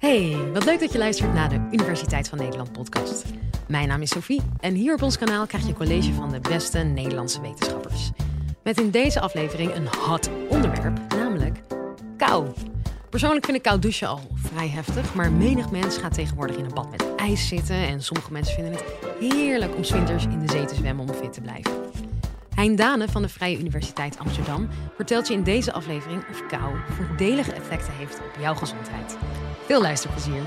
Hey, wat leuk dat je luistert naar de Universiteit van Nederland podcast. Mijn naam is Sophie en hier op ons kanaal krijg je college van de beste Nederlandse wetenschappers. Met in deze aflevering een hot onderwerp, namelijk kou. Persoonlijk vind ik koud douchen al vrij heftig, maar menig mens gaat tegenwoordig in een bad met ijs zitten en sommige mensen vinden het heerlijk om winters in de zee te zwemmen om fit te blijven. Hein Dane van de Vrije Universiteit Amsterdam vertelt je in deze aflevering of kou voordelige effecten heeft op jouw gezondheid. Veel luisterplezier.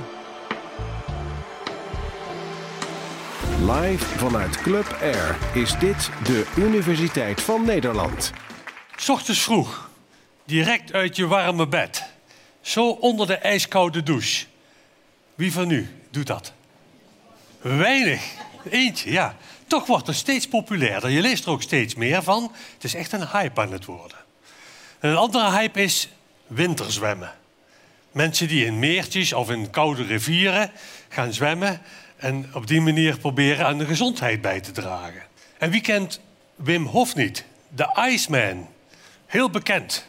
Live vanuit Club Air is dit de Universiteit van Nederland. 's ochtends vroeg, direct uit je warme bed. Zo onder de ijskoude douche. Wie van u doet dat? Weinig. Eentje, ja. Toch wordt het steeds populairder. Je leest er ook steeds meer van. Het is echt een hype aan het worden. En een andere hype is winterzwemmen. Mensen die in meertjes of in koude rivieren gaan zwemmen en op die manier proberen aan de gezondheid bij te dragen. En wie kent Wim Hof niet? De Iceman. Heel bekend.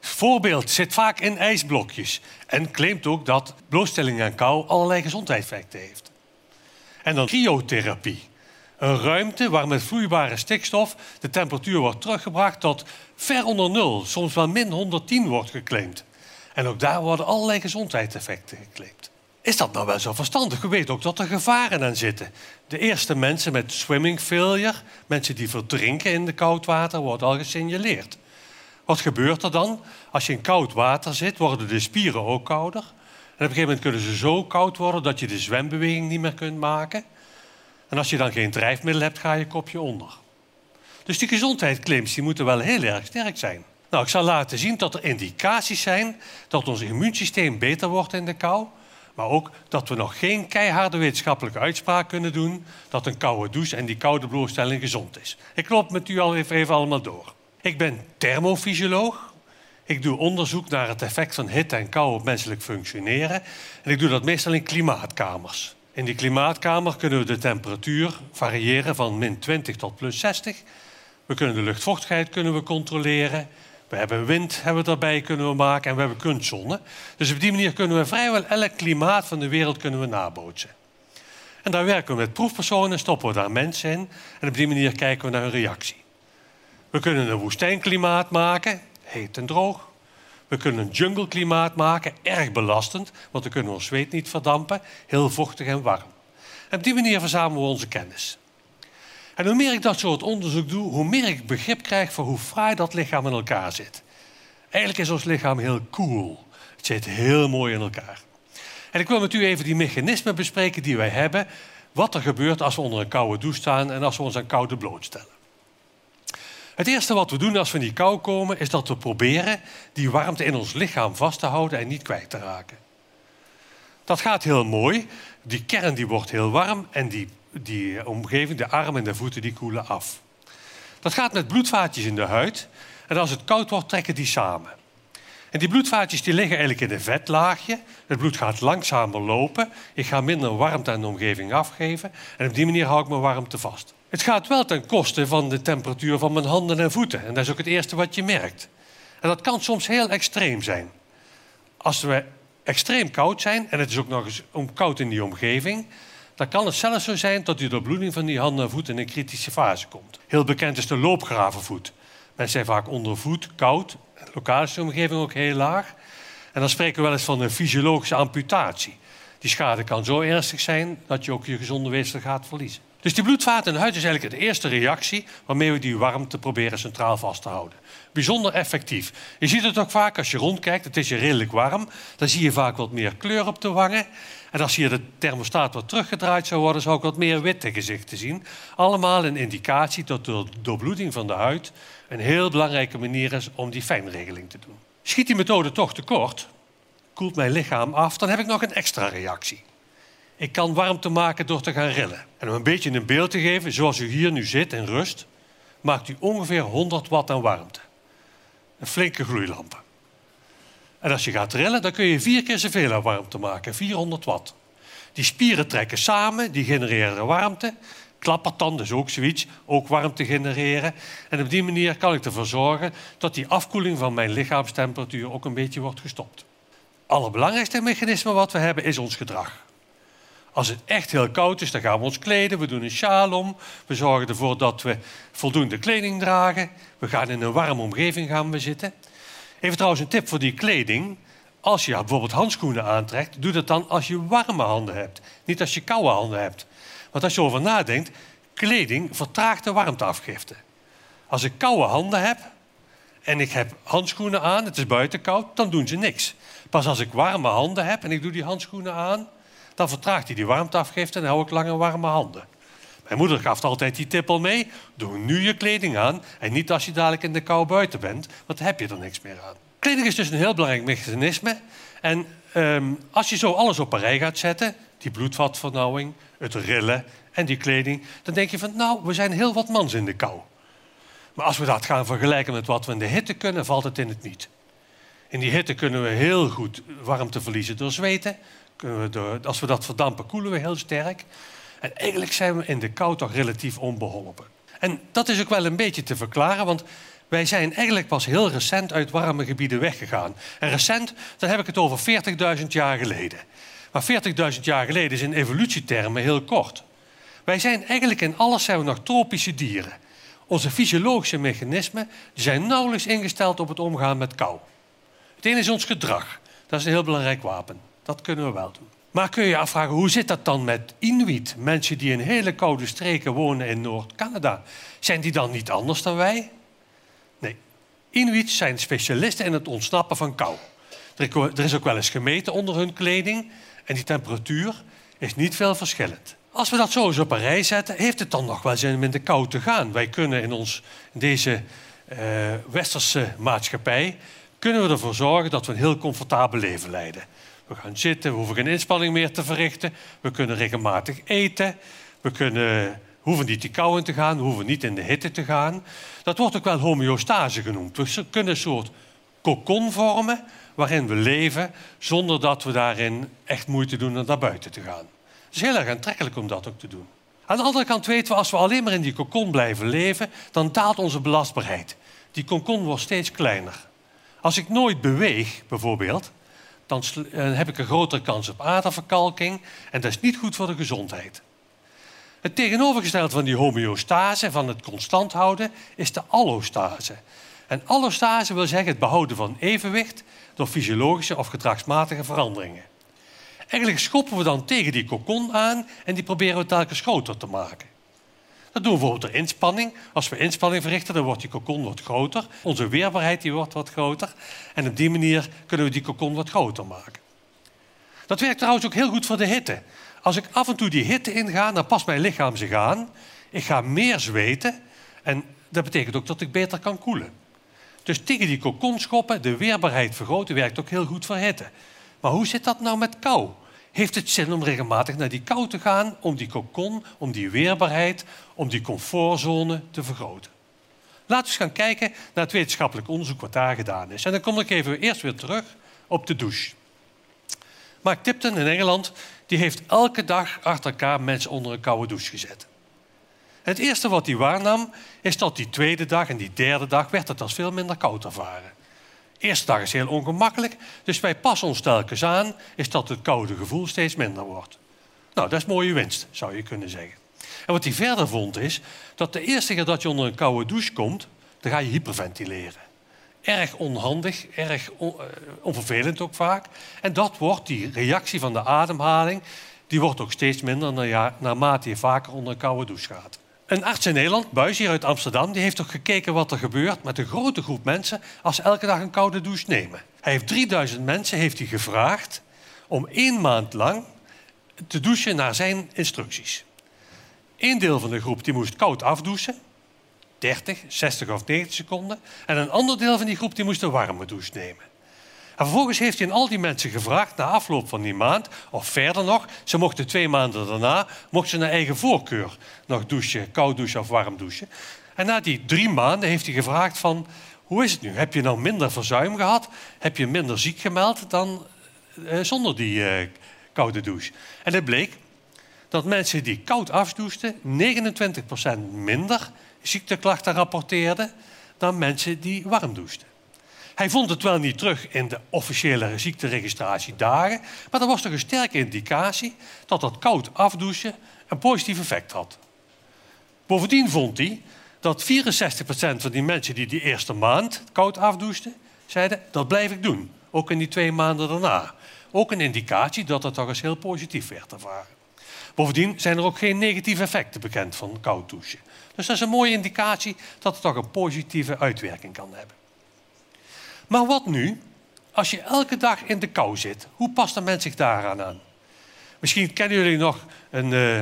Voorbeeld zit vaak in ijsblokjes en claimt ook dat blootstelling aan kou allerlei gezondheidseffecten heeft. En dan cryotherapie. Een ruimte waar met vloeibare stikstof de temperatuur wordt teruggebracht tot ver onder nul, soms wel min 110 wordt geclaimd. En ook daar worden allerlei gezondheidseffecten geclaimd. Is dat nou wel zo verstandig? We weten ook dat er gevaren aan zitten. De eerste mensen met swimming failure, mensen die verdrinken in de koud water, wordt al gesignaleerd. Wat gebeurt er dan? Als je in koud water zit, worden de spieren ook kouder. En op een gegeven moment kunnen ze zo koud worden dat je de zwembeweging niet meer kunt maken. En als je dan geen drijfmiddel hebt, ga je kopje onder. Dus die gezondheidsclaims die moeten wel heel erg sterk zijn. Nou, ik zal laten zien dat er indicaties zijn dat ons immuunsysteem beter wordt in de kou. Maar ook dat we nog geen keiharde wetenschappelijke uitspraak kunnen doen dat een koude douche en die koude blootstelling gezond is. Ik loop met u al even, even allemaal door. Ik ben thermofysioloog. Ik doe onderzoek naar het effect van hitte en kou op menselijk functioneren. En ik doe dat meestal in klimaatkamers. In die klimaatkamer kunnen we de temperatuur variëren van min 20 tot plus 60. We kunnen de luchtvochtigheid kunnen we controleren. We hebben wind hebben we erbij kunnen we maken en we hebben kunstzonne. Dus op die manier kunnen we vrijwel elk klimaat van de wereld kunnen we nabootsen. En daar werken we met proefpersonen, stoppen we daar mensen in en op die manier kijken we naar hun reactie. We kunnen een woestijnklimaat maken, heet en droog. We kunnen een jungleklimaat maken, erg belastend, want dan kunnen we ons zweet niet verdampen, heel vochtig en warm. En op die manier verzamelen we onze kennis. En hoe meer ik dat soort onderzoek doe, hoe meer ik begrip krijg voor hoe fraai dat lichaam in elkaar zit. Eigenlijk is ons lichaam heel cool. Het zit heel mooi in elkaar. En ik wil met u even die mechanismen bespreken die wij hebben. Wat er gebeurt als we onder een koude douche staan en als we ons aan koude blootstellen. Het eerste wat we doen als we in die kou komen, is dat we proberen die warmte in ons lichaam vast te houden en niet kwijt te raken. Dat gaat heel mooi. Die kern die wordt heel warm en die, die omgeving, de armen en de voeten, die koelen af. Dat gaat met bloedvaatjes in de huid. En als het koud wordt, trekken die samen. En die bloedvaatjes die liggen eigenlijk in een vetlaagje. Het bloed gaat langzamer lopen. Ik ga minder warmte aan de omgeving afgeven. En op die manier hou ik mijn warmte vast. Het gaat wel ten koste van de temperatuur van mijn handen en voeten. En dat is ook het eerste wat je merkt. En dat kan soms heel extreem zijn. Als we extreem koud zijn, en het is ook nog eens koud in die omgeving, dan kan het zelfs zo zijn dat die doorbloeding van die handen en voeten in een kritische fase komt. Heel bekend is de loopgravenvoet. Mensen zijn vaak onder voet koud, lokaal is de omgeving ook heel laag. En dan spreken we wel eens van een fysiologische amputatie. Die schade kan zo ernstig zijn dat je ook je gezonde weefsel gaat verliezen. Dus die bloedvaten in de huid is eigenlijk de eerste reactie waarmee we die warmte proberen centraal vast te houden. Bijzonder effectief. Je ziet het ook vaak als je rondkijkt, het is hier redelijk warm. Dan zie je vaak wat meer kleur op de wangen. En als hier de thermostaat wat teruggedraaid zou worden, zou ik wat meer witte gezichten zien. Allemaal een indicatie dat de doorbloeding van de huid een heel belangrijke manier is om die fijnregeling te doen. Schiet die methode toch tekort, koelt mijn lichaam af, dan heb ik nog een extra reactie. Ik kan warmte maken door te gaan rillen. En om een beetje een beeld te geven, zoals u hier nu zit in rust, maakt u ongeveer 100 watt aan warmte. Een flinke gloeilampen. En als je gaat trillen, dan kun je vier keer zoveel aan warmte maken, 400 watt. Die spieren trekken samen, die genereren warmte. Klappertand is ook zoiets, ook warmte genereren. En op die manier kan ik ervoor zorgen dat die afkoeling van mijn lichaamstemperatuur ook een beetje wordt gestopt. allerbelangrijkste mechanisme wat we hebben is ons gedrag. Als het echt heel koud is, dan gaan we ons kleden. We doen een sjaal om. We zorgen ervoor dat we voldoende kleding dragen. We gaan in een warme omgeving gaan we zitten. Even trouwens een tip voor die kleding. Als je bijvoorbeeld handschoenen aantrekt, doe dat dan als je warme handen hebt. Niet als je koude handen hebt. Want als je over nadenkt, kleding vertraagt de warmteafgifte. Als ik koude handen heb en ik heb handschoenen aan, het is buiten koud, dan doen ze niks. Pas als ik warme handen heb en ik doe die handschoenen aan, dan vertraagt hij die warmteafgifte en hou ik lange warme handen. Mijn moeder gaf altijd die tip al mee. Doe nu je kleding aan en niet als je dadelijk in de kou buiten bent, want dan heb je er niks meer aan. Kleding is dus een heel belangrijk mechanisme. En um, als je zo alles op een rij gaat zetten, die bloedvatvernauwing, het rillen en die kleding, dan denk je van nou, we zijn heel wat mans in de kou. Maar als we dat gaan vergelijken met wat we in de hitte kunnen, valt het in het niet. In die hitte kunnen we heel goed warmte verliezen door zweten. Als we dat verdampen, koelen we heel sterk. En eigenlijk zijn we in de kou toch relatief onbeholpen. En dat is ook wel een beetje te verklaren, want wij zijn eigenlijk pas heel recent uit warme gebieden weggegaan. En recent, dan heb ik het over 40.000 jaar geleden. Maar 40.000 jaar geleden is in evolutietermen heel kort. Wij zijn eigenlijk in alles zijn we nog tropische dieren. Onze fysiologische mechanismen zijn nauwelijks ingesteld op het omgaan met kou. Het ene is ons gedrag. Dat is een heel belangrijk wapen. Dat kunnen we wel doen. Maar kun je je afvragen, hoe zit dat dan met Inuit? Mensen die in hele koude streken wonen in Noord-Canada. Zijn die dan niet anders dan wij? Nee. Inuit zijn specialisten in het ontsnappen van kou. Er is ook wel eens gemeten onder hun kleding. En die temperatuur is niet veel verschillend. Als we dat zo eens op een rij zetten, heeft het dan nog wel zin om in de kou te gaan? Wij kunnen in, ons, deze uh, westerse maatschappij kunnen we ervoor zorgen dat we een heel comfortabel leven leiden. We gaan zitten, we hoeven geen inspanning meer te verrichten. We kunnen regelmatig eten. We kunnen, hoeven niet die kou in te gaan, we hoeven niet in de hitte te gaan. Dat wordt ook wel homeostase genoemd. We kunnen een soort kokon vormen waarin we leven zonder dat we daarin echt moeite doen om naar buiten te gaan. Het is heel erg aantrekkelijk om dat ook te doen. Aan de andere kant weten we, als we alleen maar in die kokon blijven leven, dan daalt onze belastbaarheid. Die kokon wordt steeds kleiner. Als ik nooit beweeg, bijvoorbeeld, dan eh, heb ik een grotere kans op aderverkalking en dat is niet goed voor de gezondheid. Het tegenovergestelde van die homeostase, van het constant houden, is de allostase. En allostase wil zeggen het behouden van evenwicht door fysiologische of gedragsmatige veranderingen. Eigenlijk schoppen we dan tegen die kokon aan en die proberen we telkens groter te maken. Dat doen we bijvoorbeeld door inspanning. Als we inspanning verrichten, dan wordt die kokon wat groter. Onze weerbaarheid die wordt wat groter. En op die manier kunnen we die kokon wat groter maken. Dat werkt trouwens ook heel goed voor de hitte. Als ik af en toe die hitte inga, dan past mijn lichaam zich aan. Ik ga meer zweten en dat betekent ook dat ik beter kan koelen. Dus tegen die kokon schoppen, de weerbaarheid vergroten, werkt ook heel goed voor hitte. Maar hoe zit dat nou met kou? Heeft het zin om regelmatig naar die kou te gaan, om die kokon, om die weerbaarheid, om die comfortzone te vergroten. Laten we eens gaan kijken naar het wetenschappelijk onderzoek wat daar gedaan is. En dan kom ik even eerst weer terug op de douche. Mark Tipton in Engeland die heeft elke dag achter elkaar mensen onder een koude douche gezet. het eerste wat hij waarnam is dat die tweede dag en die derde dag werd het als veel minder koud ervaren eerste dag is heel ongemakkelijk, dus wij passen ons telkens aan, is dat het koude gevoel steeds minder wordt. Nou, dat is mooie winst, zou je kunnen zeggen. En wat hij verder vond is dat de eerste keer dat je onder een koude douche komt, dan ga je hyperventileren. Erg onhandig, erg uh, onvervelend ook vaak. En dat wordt, die reactie van de ademhaling, die wordt ook steeds minder naarmate je vaker onder een koude douche gaat. Een arts in Nederland, Buis uit Amsterdam, die heeft toch gekeken wat er gebeurt met een grote groep mensen als ze elke dag een koude douche nemen. Hij heeft 3000 mensen heeft hij gevraagd om één maand lang te douchen naar zijn instructies. Eén deel van de groep die moest koud afdouchen, 30, 60 of 90 seconden. En een ander deel van die groep die moest een warme douche nemen. En vervolgens heeft hij aan al die mensen gevraagd, na afloop van die maand, of verder nog, ze mochten twee maanden daarna, mochten ze naar eigen voorkeur nog douchen, koud douchen of warm douchen. En na die drie maanden heeft hij gevraagd van, hoe is het nu? Heb je nou minder verzuim gehad? Heb je minder ziek gemeld dan eh, zonder die eh, koude douche? En het bleek dat mensen die koud afdouchten 29% minder ziekteklachten rapporteerden dan mensen die warm douchten. Hij vond het wel niet terug in de officiële ziekteregistratiedagen, maar er was toch een sterke indicatie dat dat koud afdouchen een positief effect had. Bovendien vond hij dat 64% van die mensen die die eerste maand koud afdouchten, zeiden dat blijf ik doen, ook in die twee maanden daarna. Ook een indicatie dat het toch eens heel positief werd ervaren. Bovendien zijn er ook geen negatieve effecten bekend van koud douchen. Dus dat is een mooie indicatie dat het toch een positieve uitwerking kan hebben. Maar wat nu als je elke dag in de kou zit? Hoe past een mens zich daaraan aan? Misschien kennen jullie nog een, uh,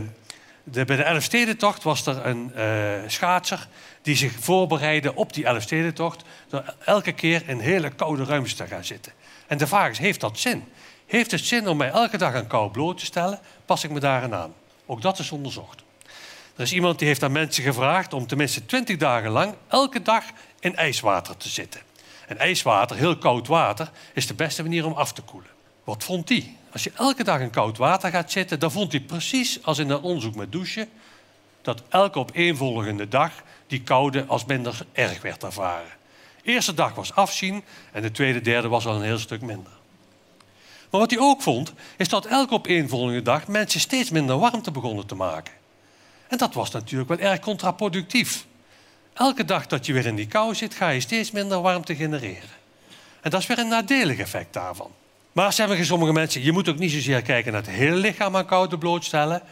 de, bij de Elfstedentocht was er een uh, schaatser die zich voorbereidde op die Elfstedentocht door elke keer in hele koude ruimtes te gaan zitten. En de vraag is, heeft dat zin? Heeft het zin om mij elke dag aan kou bloot te stellen? Pas ik me daaraan aan? Ook dat is onderzocht. Er is iemand die heeft aan mensen gevraagd om tenminste 20 dagen lang elke dag in ijswater te zitten. En ijswater, heel koud water, is de beste manier om af te koelen. Wat vond hij? Als je elke dag in koud water gaat zitten, dan vond hij precies als in dat onderzoek met douchen, dat elke opeenvolgende dag die koude als minder erg werd ervaren. De eerste dag was afzien en de tweede, derde was al een heel stuk minder. Maar wat hij ook vond, is dat elke opeenvolgende dag mensen steeds minder warmte begonnen te maken. En dat was natuurlijk wel erg contraproductief. Elke dag dat je weer in die kou zit, ga je steeds minder warmte genereren. En dat is weer een nadelig effect daarvan. Maar zeggen sommige mensen, je moet ook niet zozeer kijken naar het hele lichaam aan koude blootstellen.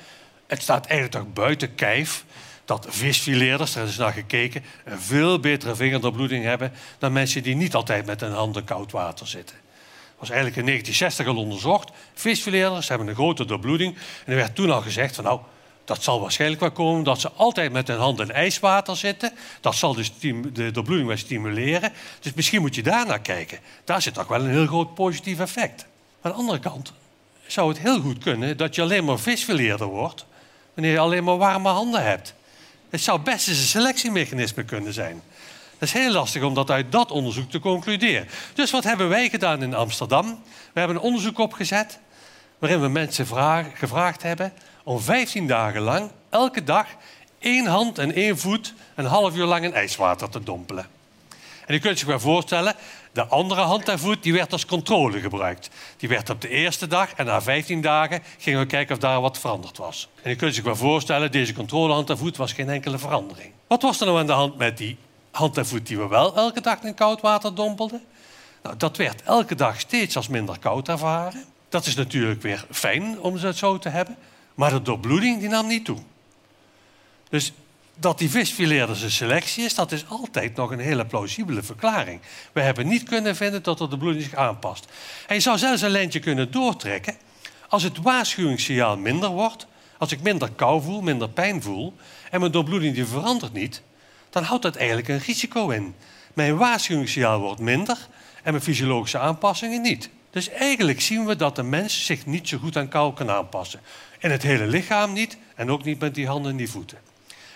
Het staat eigenlijk toch buiten kijf dat visfileerders, daar is naar gekeken, een veel betere vingerdoorbloeding hebben dan mensen die niet altijd met hun handen koud water zitten. Dat was eigenlijk in 1960 al onderzocht. Visfileerders hebben een grote doorbloeding. En er werd toen al gezegd van nou, dat zal waarschijnlijk wel komen dat ze altijd met hun handen in ijswater zitten. Dat zal de, de doorbloeding wel stimuleren. Dus misschien moet je daar naar kijken. Daar zit toch wel een heel groot positief effect. Aan de andere kant zou het heel goed kunnen dat je alleen maar visfileerder wordt wanneer je alleen maar warme handen hebt. Het zou best eens een selectiemechanisme kunnen zijn. Dat is heel lastig om dat uit dat onderzoek te concluderen. Dus wat hebben wij gedaan in Amsterdam? We hebben een onderzoek opgezet waarin we mensen gevraagd hebben om 15 dagen lang elke dag één hand en één voet een half uur lang in ijswater te dompelen. En je kunt zich wel voorstellen, de andere hand en voet die werd als controle gebruikt. Die werd op de eerste dag en na 15 dagen gingen we kijken of daar wat veranderd was. En je kunt zich wel voorstellen, deze controlehand en voet was geen enkele verandering. Wat was er nou aan de hand met die hand en voet die we wel elke dag in koud water dompelden? Nou, dat werd elke dag steeds als minder koud ervaren. Dat is natuurlijk weer fijn om het zo te hebben. Maar de doorbloeding die nam niet toe. Dus dat die visfileerders een selectie is, dat is altijd nog een hele plausibele verklaring. We hebben niet kunnen vinden dat er de bloeding zich aanpast. En je zou zelfs een lijntje kunnen doortrekken. Als het waarschuwingssignaal minder wordt, als ik minder kou voel, minder pijn voel en mijn doorbloeding die verandert niet, dan houdt dat eigenlijk een risico in. Mijn waarschuwingssignaal wordt minder en mijn fysiologische aanpassingen niet. Dus eigenlijk zien we dat de mens zich niet zo goed aan kou kan aanpassen. En het hele lichaam niet en ook niet met die handen en die voeten.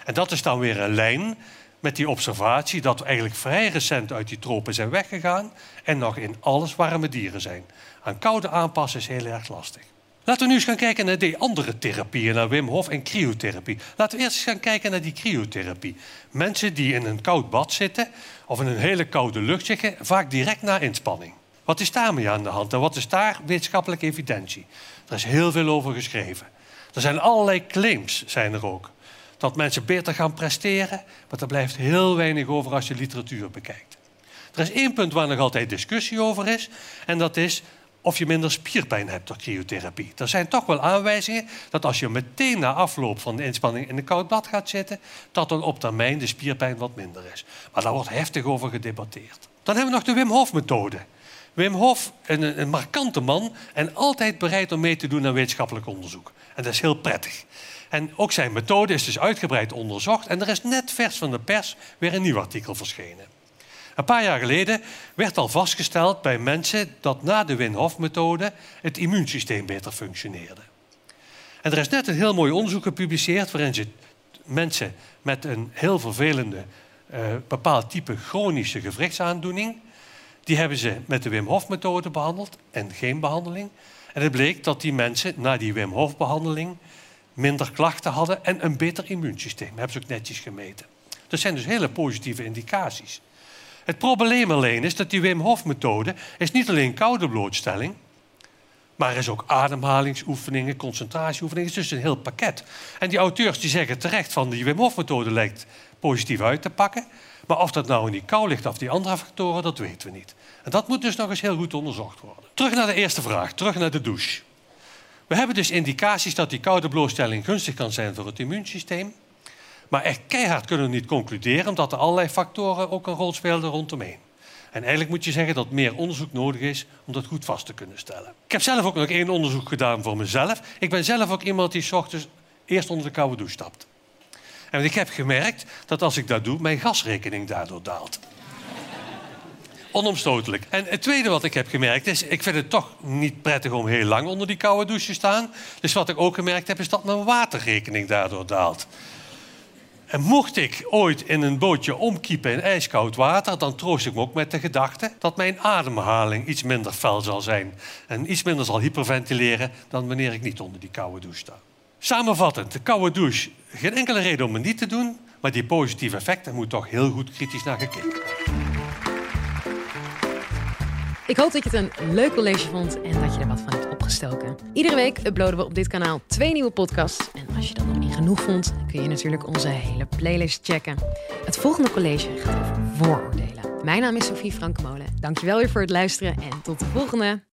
En dat is dan weer een lijn met die observatie dat we eigenlijk vrij recent uit die tropen zijn weggegaan en nog in alles warme dieren zijn. Aan koude aanpassen is heel erg lastig. Laten we nu eens gaan kijken naar die andere therapieën, naar Wim Hof en cryotherapie. Laten we eerst eens gaan kijken naar die cryotherapie. Mensen die in een koud bad zitten of in een hele koude lucht zitten, vaak direct na inspanning. Wat is daarmee aan de hand en wat is daar wetenschappelijke evidentie? Er is heel veel over geschreven. Er zijn allerlei claims, zijn er ook. Dat mensen beter gaan presteren, maar er blijft heel weinig over als je literatuur bekijkt. Er is één punt waar nog altijd discussie over is, en dat is of je minder spierpijn hebt door cryotherapie. Er zijn toch wel aanwijzingen dat als je meteen na afloop van de inspanning in een koud bad gaat zitten, dat dan op termijn de spierpijn wat minder is. Maar daar wordt heftig over gedebatteerd. Dan hebben we nog de Wim Hof methode. Wim Hof, een, een markante man en altijd bereid om mee te doen aan wetenschappelijk onderzoek. En dat is heel prettig. En ook zijn methode is dus uitgebreid onderzocht. En er is net vers van de pers weer een nieuw artikel verschenen. Een paar jaar geleden werd al vastgesteld bij mensen dat na de Wim Hof-methode het immuunsysteem beter functioneerde. En er is net een heel mooi onderzoek gepubliceerd waarin ze mensen met een heel vervelende uh, bepaald type chronische gewrichtsaandoening die hebben ze met de Wim Hof-methode behandeld en geen behandeling. En het bleek dat die mensen na die Wim Hof-behandeling minder klachten hadden en een beter immuunsysteem. Dat hebben ze ook netjes gemeten. Dat zijn dus hele positieve indicaties. Het probleem alleen is dat die Wim Hof-methode is niet alleen koude blootstelling, maar er is ook ademhalingsoefeningen, concentratieoefeningen. Het is dus een heel pakket. En die auteurs die zeggen terecht van die Wim Hof-methode lijkt positief uit te pakken. Maar of dat nou in die kou ligt of die andere factoren, dat weten we niet. En dat moet dus nog eens heel goed onderzocht worden. Terug naar de eerste vraag, terug naar de douche. We hebben dus indicaties dat die koude blootstelling gunstig kan zijn voor het immuunsysteem. Maar echt keihard kunnen we niet concluderen, omdat er allerlei factoren ook een rol spelen rondomheen. En eigenlijk moet je zeggen dat meer onderzoek nodig is om dat goed vast te kunnen stellen. Ik heb zelf ook nog één onderzoek gedaan voor mezelf. Ik ben zelf ook iemand die s ochtends eerst onder de koude douche stapt. En ik heb gemerkt dat als ik dat doe, mijn gasrekening daardoor daalt. Onomstotelijk. En het tweede wat ik heb gemerkt is, ik vind het toch niet prettig om heel lang onder die koude douche te staan. Dus wat ik ook gemerkt heb, is dat mijn waterrekening daardoor daalt. En mocht ik ooit in een bootje omkiepen in ijskoud water, dan troost ik me ook met de gedachte dat mijn ademhaling iets minder fel zal zijn. En iets minder zal hyperventileren dan wanneer ik niet onder die koude douche sta. Samenvattend, de koude douche, geen enkele reden om het niet te doen, maar die positieve effecten moet toch heel goed kritisch naar gekeken. Ik hoop dat je het een leuk college vond en dat je er wat van hebt opgestoken. Iedere week uploaden we op dit kanaal twee nieuwe podcasts. En als je dat nog niet genoeg vond, kun je natuurlijk onze hele playlist checken. Het volgende college gaat over vooroordelen. Mijn naam is Sophie Frankemolen. Dankjewel weer voor het luisteren en tot de volgende.